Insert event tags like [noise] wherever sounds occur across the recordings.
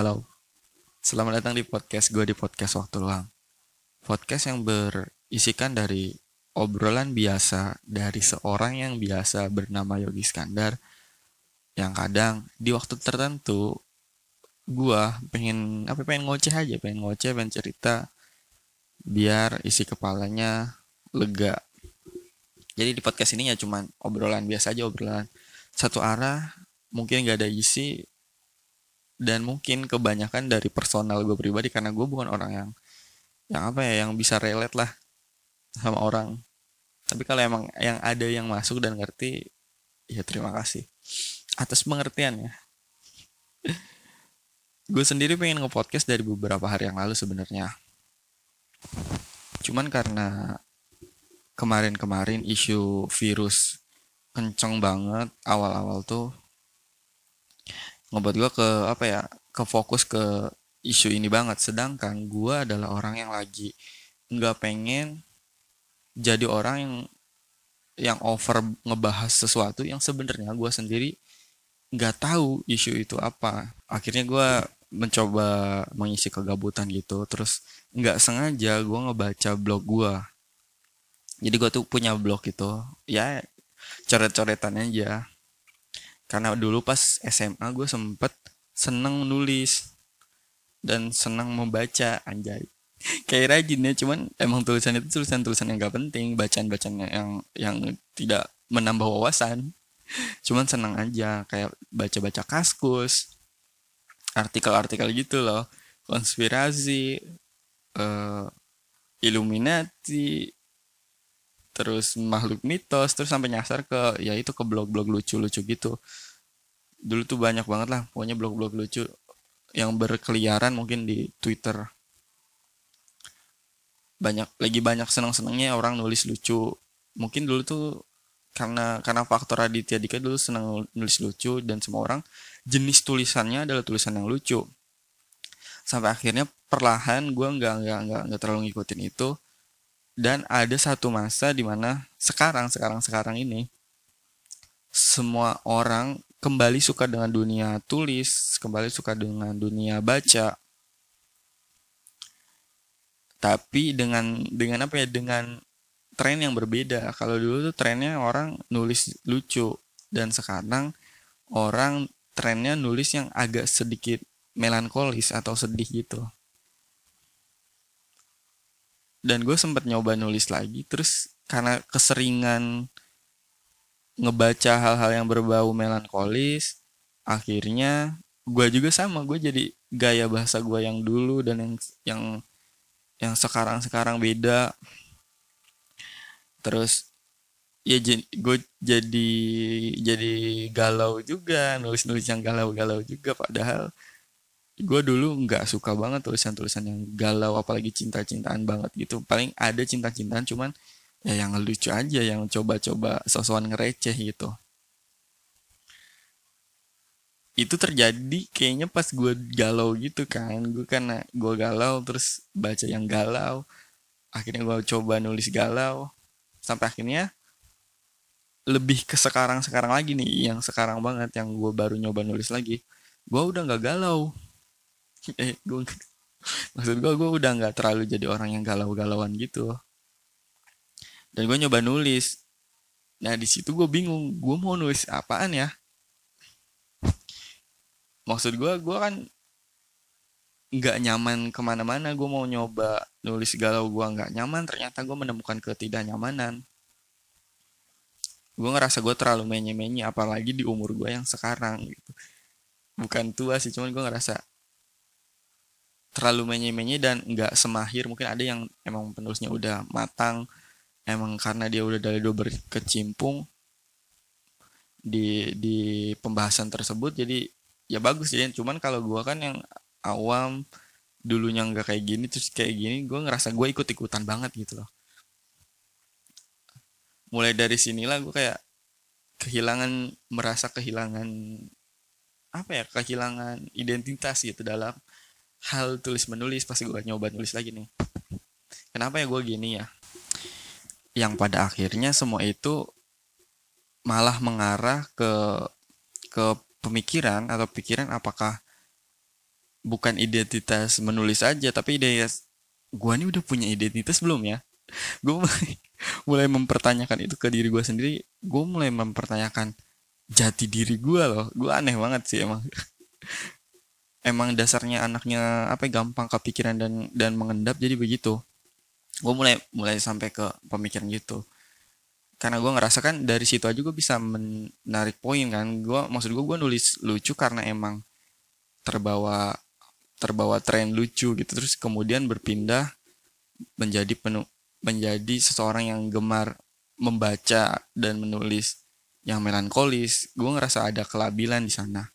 Halo, selamat datang di podcast gue di podcast waktu luang. Podcast yang berisikan dari obrolan biasa dari seorang yang biasa bernama Yogi Skandar yang kadang di waktu tertentu gue pengen apa pengen ngoceh aja pengen ngoceh pengen cerita biar isi kepalanya lega jadi di podcast ini ya cuman obrolan biasa aja obrolan satu arah mungkin gak ada isi dan mungkin kebanyakan dari personal gue pribadi karena gue bukan orang yang yang apa ya yang bisa relate lah sama orang. Tapi kalau emang yang ada yang masuk dan ngerti ya terima kasih. Atas pengertian ya [laughs] gue sendiri pengen nge-podcast dari beberapa hari yang lalu sebenarnya. Cuman karena kemarin-kemarin isu virus kenceng banget awal-awal tuh ngebuat gue ke apa ya ke fokus ke isu ini banget. Sedangkan gue adalah orang yang lagi nggak pengen jadi orang yang yang over ngebahas sesuatu yang sebenarnya gue sendiri nggak tahu isu itu apa. Akhirnya gue mencoba mengisi kegabutan gitu terus nggak sengaja gue ngebaca blog gue jadi gue tuh punya blog itu ya coret-coretan aja karena dulu pas SMA gue sempet seneng nulis dan senang membaca anjay. [laughs] Kayak rajin ya cuman emang tulisan itu tulisan-tulisan yang gak penting bacaan-bacaan yang yang tidak menambah wawasan. [laughs] Cuman senang aja kayak baca-baca kaskus artikel-artikel gitu loh. Konspirasi uh, Illuminati terus makhluk mitos terus sampai nyasar ke ya itu ke blog-blog lucu-lucu gitu. Dulu tuh banyak banget lah pokoknya blog-blog lucu yang berkeliaran mungkin di Twitter. Banyak lagi banyak senang-senangnya orang nulis lucu. Mungkin dulu tuh karena karena faktor Raditya Dika dulu senang nulis lucu dan semua orang jenis tulisannya adalah tulisan yang lucu. Sampai akhirnya perlahan gue nggak nggak nggak nggak terlalu ngikutin itu dan ada satu masa di mana sekarang sekarang sekarang ini semua orang kembali suka dengan dunia tulis kembali suka dengan dunia baca. Tapi dengan dengan apa ya dengan tren yang berbeda. Kalau dulu tuh trennya orang nulis lucu. Dan sekarang orang trennya nulis yang agak sedikit melankolis atau sedih gitu dan gue sempat nyoba nulis lagi terus karena keseringan ngebaca hal-hal yang berbau melankolis akhirnya gue juga sama gue jadi gaya bahasa gue yang dulu dan yang yang yang sekarang sekarang beda. Terus ya gue jadi jadi galau juga nulis nulis yang galau galau juga padahal gue dulu nggak suka banget tulisan-tulisan yang galau apalagi cinta-cintaan banget gitu. Paling ada cinta-cintaan cuman ya yang lucu aja yang coba-coba sosokan ngereceh gitu. Itu terjadi kayaknya pas gue galau gitu kan. Gue karena gue galau terus baca yang galau. Akhirnya gue coba nulis galau. Sampai akhirnya lebih ke sekarang sekarang lagi nih yang sekarang banget yang gue baru nyoba nulis lagi. Gue udah nggak galau eh gue maksud gue gue udah nggak terlalu jadi orang yang galau-galauan gitu. Dan gue nyoba nulis. Nah di situ gue bingung gue mau nulis apaan ya? Maksud gue gue kan nggak nyaman ke mana-mana gue mau nyoba nulis galau gue nggak nyaman ternyata gue menemukan ketidaknyamanan. Gue ngerasa gue terlalu menye-menye apalagi di umur gue yang sekarang gitu. Bukan tua sih cuman gue ngerasa terlalu menye-menye dan nggak semahir. Mungkin ada yang emang penulisnya udah matang emang karena dia udah dari dua berkecimpung di di pembahasan tersebut jadi ya bagus. Jadi cuman kalau gue kan yang awam dulunya nggak kayak gini terus kayak gini gue ngerasa gue ikut ikutan banget gitu loh. Mulai dari sinilah gue kayak kehilangan merasa kehilangan apa ya kehilangan identitas gitu dalam hal tulis menulis pasti gue nyoba nulis lagi nih. Kenapa ya gue gini ya? Yang pada akhirnya semua itu malah mengarah ke ke pemikiran atau pikiran apakah bukan identitas menulis aja tapi identitas gue nih udah punya identitas belum ya? [laughs] Gue mulai mempertanyakan itu ke diri gue sendiri. Gue mulai mempertanyakan jati diri gue loh. Gue aneh banget sih emang [laughs] emang dasarnya anaknya apa ya, gampang kepikiran dan dan mengendap jadi begitu. Gue mulai mulai sampai ke pemikiran gitu. Karena gue ngerasa kan dari situ aja gue bisa menarik poin kan. Gue maksud gue gue nulis lucu karena emang terbawa terbawa tren lucu gitu. Terus kemudian berpindah menjadi penuh menjadi seseorang yang gemar membaca dan menulis yang melankolis. Gue ngerasa ada kelabilan di sana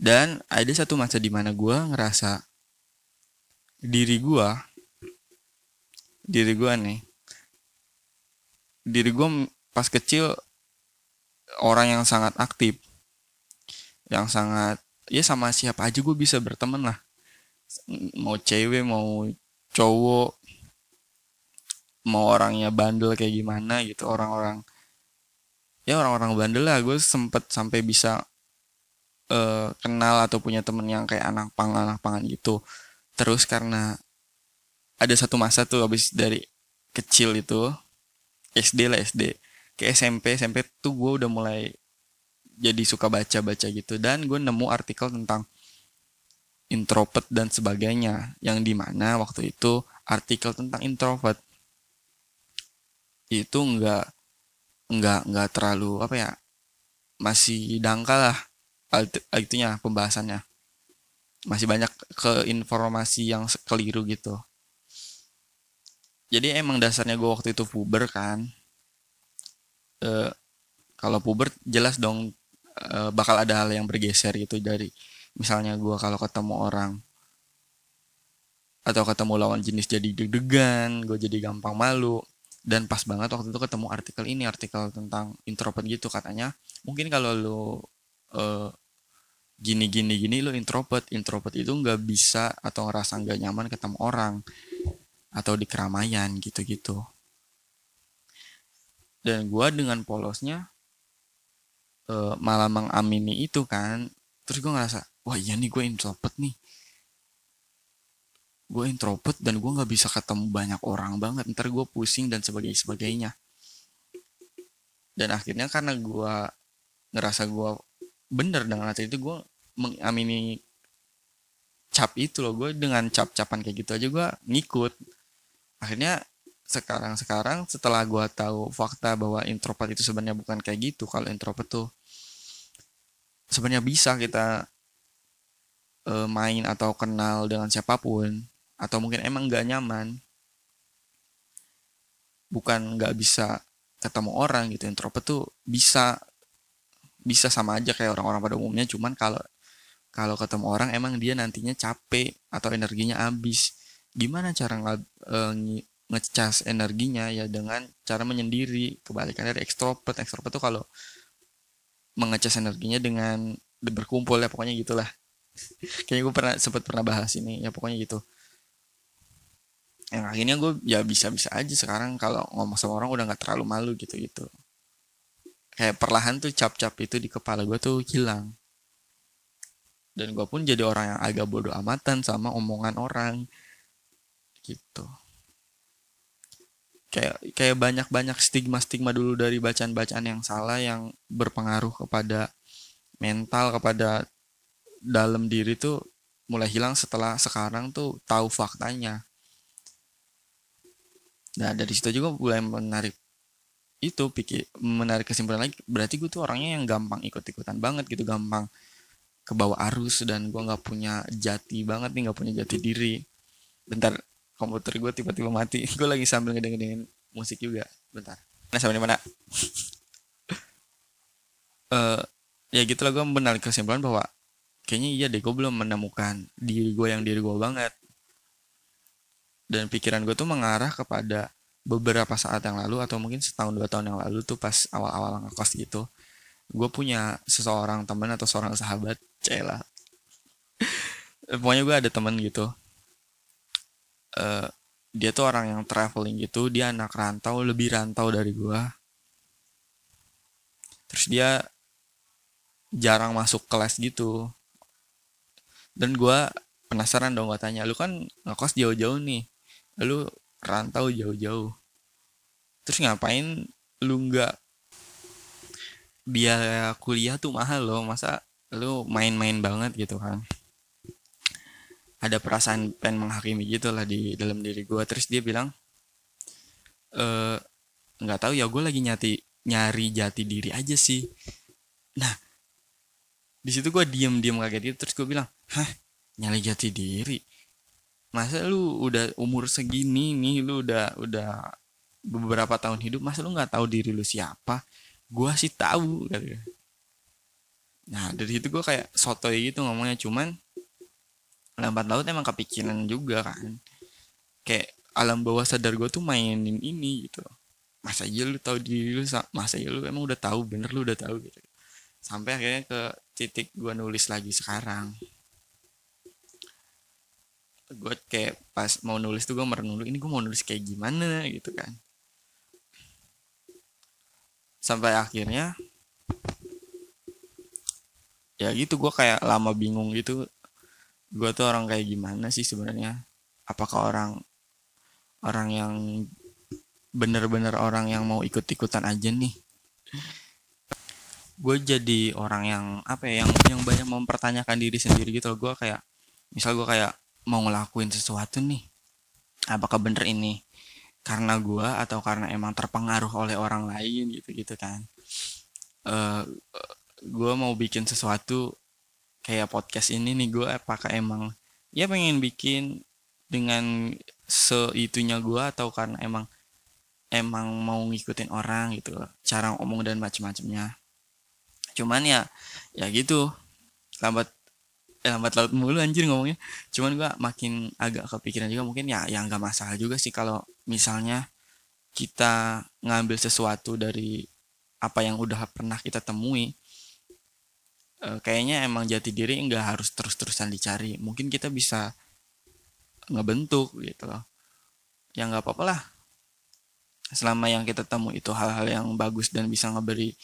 dan ada satu masa di mana gue ngerasa diri gue, diri gue nih, diri gue pas kecil orang yang sangat aktif, yang sangat ya sama siapa aja gue bisa berteman lah, mau cewek mau cowok, mau orangnya bandel kayak gimana gitu orang-orang ya orang-orang bandel lah. Gue sempet sampai bisa uh, kenal atau punya temen yang kayak anak pang anak pangan gitu. Terus karena ada satu masa tuh habis dari kecil itu SD lah SD ke SMP SMP tuh gue udah mulai jadi suka baca baca gitu. Dan gue nemu artikel tentang introvert dan sebagainya yang di mana waktu itu artikel tentang introvert itu enggak enggak enggak terlalu apa ya masih dangkal lah itunya pembahasannya. Masih banyak ke informasi yang keliru gitu. Jadi emang dasarnya gue waktu itu puber kan. E, kalau puber jelas dong e, bakal ada hal yang bergeser gitu dari misalnya gue kalau ketemu orang atau ketemu lawan jenis jadi deg-degan gue jadi gampang malu. Dan pas banget waktu itu ketemu artikel ini artikel tentang introvert gitu katanya. Mungkin kalau lo uh, gini gini gini lo introvert. Introvert itu nggak bisa atau ngerasa nggak nyaman ketemu orang atau di keramaian gitu-gitu. Dan gue dengan polosnya uh, malah mengamini itu kan. Terus gue ngerasa wah iya nih gue introvert nih. Gue introvert dan gue nggak bisa ketemu banyak orang banget. Ntar gue pusing dan sebagainya sebagainya. Dan akhirnya karena gue ngerasa gue bener dengan hati itu gue mengamini cap itu loh. Gue dengan cap-capan kayak gitu aja gue ngikut. Akhirnya sekarang sekarang setelah gue tahu fakta bahwa introvert itu sebenarnya bukan kayak gitu kalau introvert tuh sebenarnya bisa kita e, main atau kenal dengan siapa pun atau mungkin emang nggak nyaman. Bukan nggak bisa ketemu orang gitu. Introvert tuh bisa bisa sama aja kayak orang-orang pada umumnya. Cuman kalau kalau ketemu orang emang dia nantinya capek atau energinya habis. Gimana cara nge, uh, ngecas energinya? Ya dengan cara menyendiri. Kebalikan dari ekstrovert. Ekstrovert tuh kalau mengecas energinya dengan berkumpul ya pokoknya gitulah. [laughs] Kayaknya gue pernah sempat pernah bahas ini. Ya pokoknya gitu. Yang akhirnya gue ya bisa-bisa aja sekarang. Kalau ngomong sama orang udah nggak terlalu malu gitu gitu kayak perlahan tuh cap-cap itu di kepala gue tuh hilang dan gue pun jadi orang yang agak bodoh amatan sama omongan orang. Gitu. Kayak kayak banyak banyak stigma stigma dulu dari bacaan bacaan yang salah yang berpengaruh kepada mental kepada dalam diri tuh mulai hilang setelah sekarang tuh tahu faktanya. Nah dari situ juga mulai menarik itu pikir menarik kesimpulan lagi berarti gue tuh orangnya yang gampang ikut ikutan banget gitu gampang ke bawah arus dan gue nggak punya jati banget nih nggak punya jati diri. Bentar komputer gue tiba-tiba mati. [laughs] Gue lagi sambil ngedengerin musik juga. Bentar. Nah sampai mana? Uh, [laughs] ya gitu lah gue benar kesimpulan bahwa kayaknya iya deh gue belum menemukan diri gue yang diri gue banget. Dan pikiran gue tuh mengarah kepada beberapa saat yang lalu atau mungkin setahun dua tahun yang lalu tuh pas awal-awal ngekos gitu gue punya seseorang teman atau seorang sahabat Cela. Pokoknya gue ada temen gitu. Uh, dia tuh orang yang traveling gitu. Dia anak rantau, lebih rantau dari gue. Terus dia jarang masuk kelas gitu. dan gue penasaran dong gue tanya lu kan ngekos jauh-jauh nih lu rantau jauh-jauh terus ngapain lu nggak biaya kuliah tuh mahal loh. Masa lu main-main banget gitu kan? Ada perasaan pengen menghakimi gitu lah di dalam diri gue terus dia bilang eh nggak tahu ya gue lagi nyati nyari jati diri aja sih. Nah di situ gue diem diem kaget gitu. Terus gue bilang hah nyari jati diri? Masa lu udah umur segini nih lu udah udah beberapa tahun hidup masa lu nggak tahu diri lu siapa gua sih tahu gitu nah dari situ gue kayak sotoy gitu ngomongnya cuman lambat laut emang kepikiran juga kan. Kayak alam bawah sadar gue tuh mainin ini gitu masa aja lu tahu diri lu masa aja lu emang udah tahu bener lu udah tahu gitu. Sampai akhirnya ke titik gue nulis lagi sekarang. Gue kayak pas mau nulis tuh gue merenung ini gue mau nulis kayak gimana? gitu kan sampai akhirnya ya gitu gue kayak lama bingung gitu. Gue tuh orang kayak gimana sih sebenarnya? Apakah orang orang yang bener-bener orang yang mau ikut-ikutan aja nih? Gue jadi orang yang apa ya yang yang banyak mempertanyakan diri sendiri gitu loh. Gue kayak misal gue kayak mau ngelakuin sesuatu nih apakah bener ini karena gue atau karena emang terpengaruh oleh orang lain gitu gitu kan. Uh, eh, gue mau bikin sesuatu kayak podcast ini nih gue apakah emang ya pengen bikin dengan seitunya gue atau karena emang emang mau ngikutin orang gitu cara ngomong dan macam-macamnya cuman ya ya gitu. Lambat lambat laut mulu anjir ngomongnya. Cuman gue makin agak kepikiran juga mungkin ya yang nggak masalah juga sih kalau misalnya kita ngambil sesuatu dari apa yang udah pernah kita temui. E, kayaknya emang jati diri nggak harus terus-terusan dicari. Mungkin kita bisa ngebentuk gitu loh. Ya nggak apa-apa lah. Selama yang kita temu itu hal-hal yang bagus dan bisa ngeberi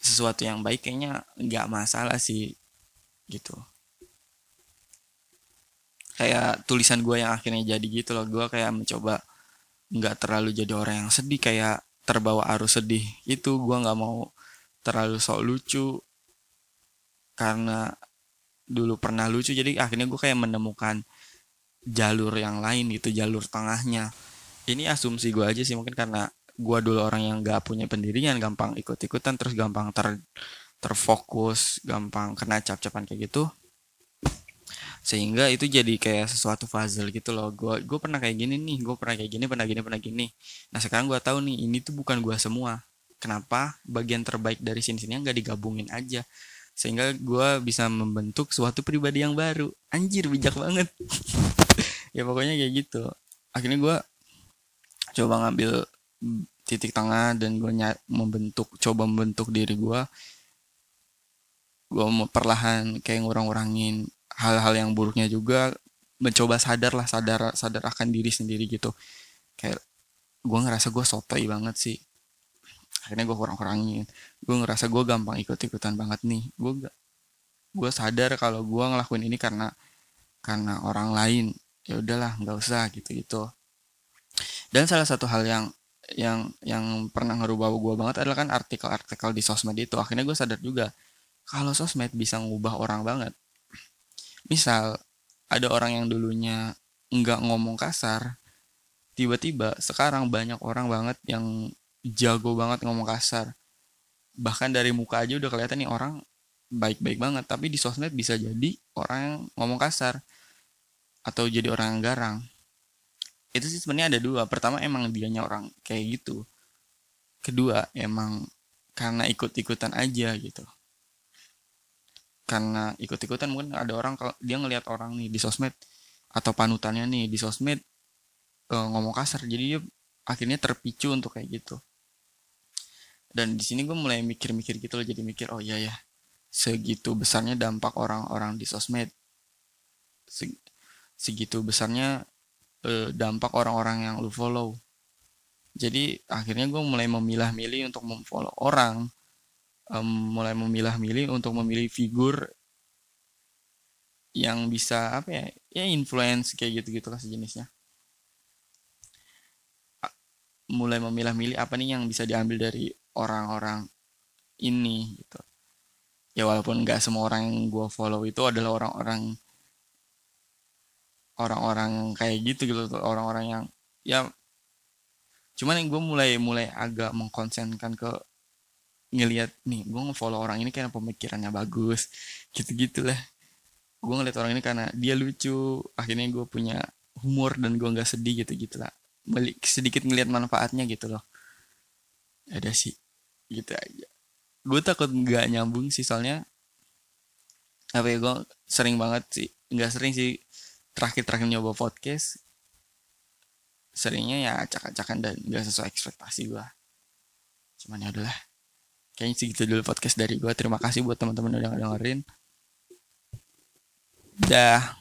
sesuatu yang baik kayaknya nggak masalah sih gitu kayak tulisan gue yang akhirnya jadi gitu loh. Gue kayak mencoba nggak terlalu jadi orang yang sedih kayak terbawa arus sedih itu gue nggak mau terlalu sok lucu karena dulu pernah lucu. Jadi akhirnya gue kayak menemukan jalur yang lain gitu jalur tengahnya. Ini asumsi gue aja sih mungkin karena gue dulu orang yang gak punya pendirian gampang ikut-ikutan terus gampang ter terfokus gampang kena cap-capan kayak gitu sehingga itu jadi kayak sesuatu puzzle gitu loh. Gue gue pernah kayak gini nih gue pernah kayak gini pernah gini pernah gini. Nah sekarang gue tahu nih ini tuh bukan gue semua. Kenapa bagian terbaik dari sini sini nggak digabungin aja? Sehingga gue bisa membentuk suatu pribadi yang baru. Anjir bijak banget. [laughs] Ya pokoknya kayak gitu. Akhirnya gue coba ngambil titik tengah dan gue membentuk coba membentuk diri gue gue perlahan kayak ngurang-ngurangin hal-hal yang buruknya juga mencoba sadar lah sadar sadar akan diri sendiri gitu. Kayak gue ngerasa gue sotoy banget sih. Akhirnya gue kurang-kurangin. Gue ngerasa gue gampang ikut-ikutan banget nih. Gue gak gue sadar kalau gue ngelakuin ini karena karena orang lain. Ya udahlah nggak usah gitu gitu dan salah satu hal yang yang yang pernah ngerubah gue banget adalah kan artikel-artikel di sosmed itu. Akhirnya gue sadar juga kalau sosmed bisa ngubah orang banget misal ada orang yang dulunya nggak ngomong kasar tiba-tiba sekarang banyak orang banget yang jago banget ngomong kasar. Bahkan dari muka aja udah kelihatan nih orang baik-baik banget tapi di sosmed bisa jadi orang yang ngomong kasar atau jadi orang yang garang. Itu sih sebenarnya ada dua. Pertama emang dianya orang kayak gitu. Kedua emang karena ikut-ikutan aja gitu karena ikut-ikutan mungkin ada orang kalau dia ngelihat orang nih di sosmed atau panutannya nih di sosmed e, ngomong kasar jadi dia akhirnya terpicu untuk kayak gitu. Dan di sini gue mulai mikir-mikir gitu loh jadi mikir oh iya ya segitu besarnya dampak orang-orang di sosmed. Segitu besarnya e, dampak orang-orang yang lu follow. Jadi akhirnya gue mulai memilah-milih untuk memfollow orang um, mulai memilah-milih untuk memilih figur yang bisa apa ya ya influence kayak gitu gitulah sejenisnya mulai memilah-milih apa nih yang bisa diambil dari orang-orang ini gitu. Ya walaupun nggak semua orang yang gue follow itu adalah orang-orang orang-orang kayak gitu gitu. Orang-orang yang ya cuman yang gue mulai mulai agak mengkonsenkan ke ngelihat nih gue ngefollow orang ini karena pemikirannya bagus gitu gitulah gue ngeliat orang ini karena dia lucu akhirnya gue punya humor dan gue nggak sedih gitu gitulah balik sedikit ngelihat manfaatnya gitu loh. Ada sih gitu aja. Gue takut nggak nyambung sih soalnya apa ya gue sering banget sih nggak sering sih terakhir-terakhir nyoba podcast. Seringnya ya acak-acakan dan nggak sesuai ekspektasi gue cuman ya udahlah kayaknya segitu dulu podcast dari gue terima kasih buat teman-teman udah dengerin dah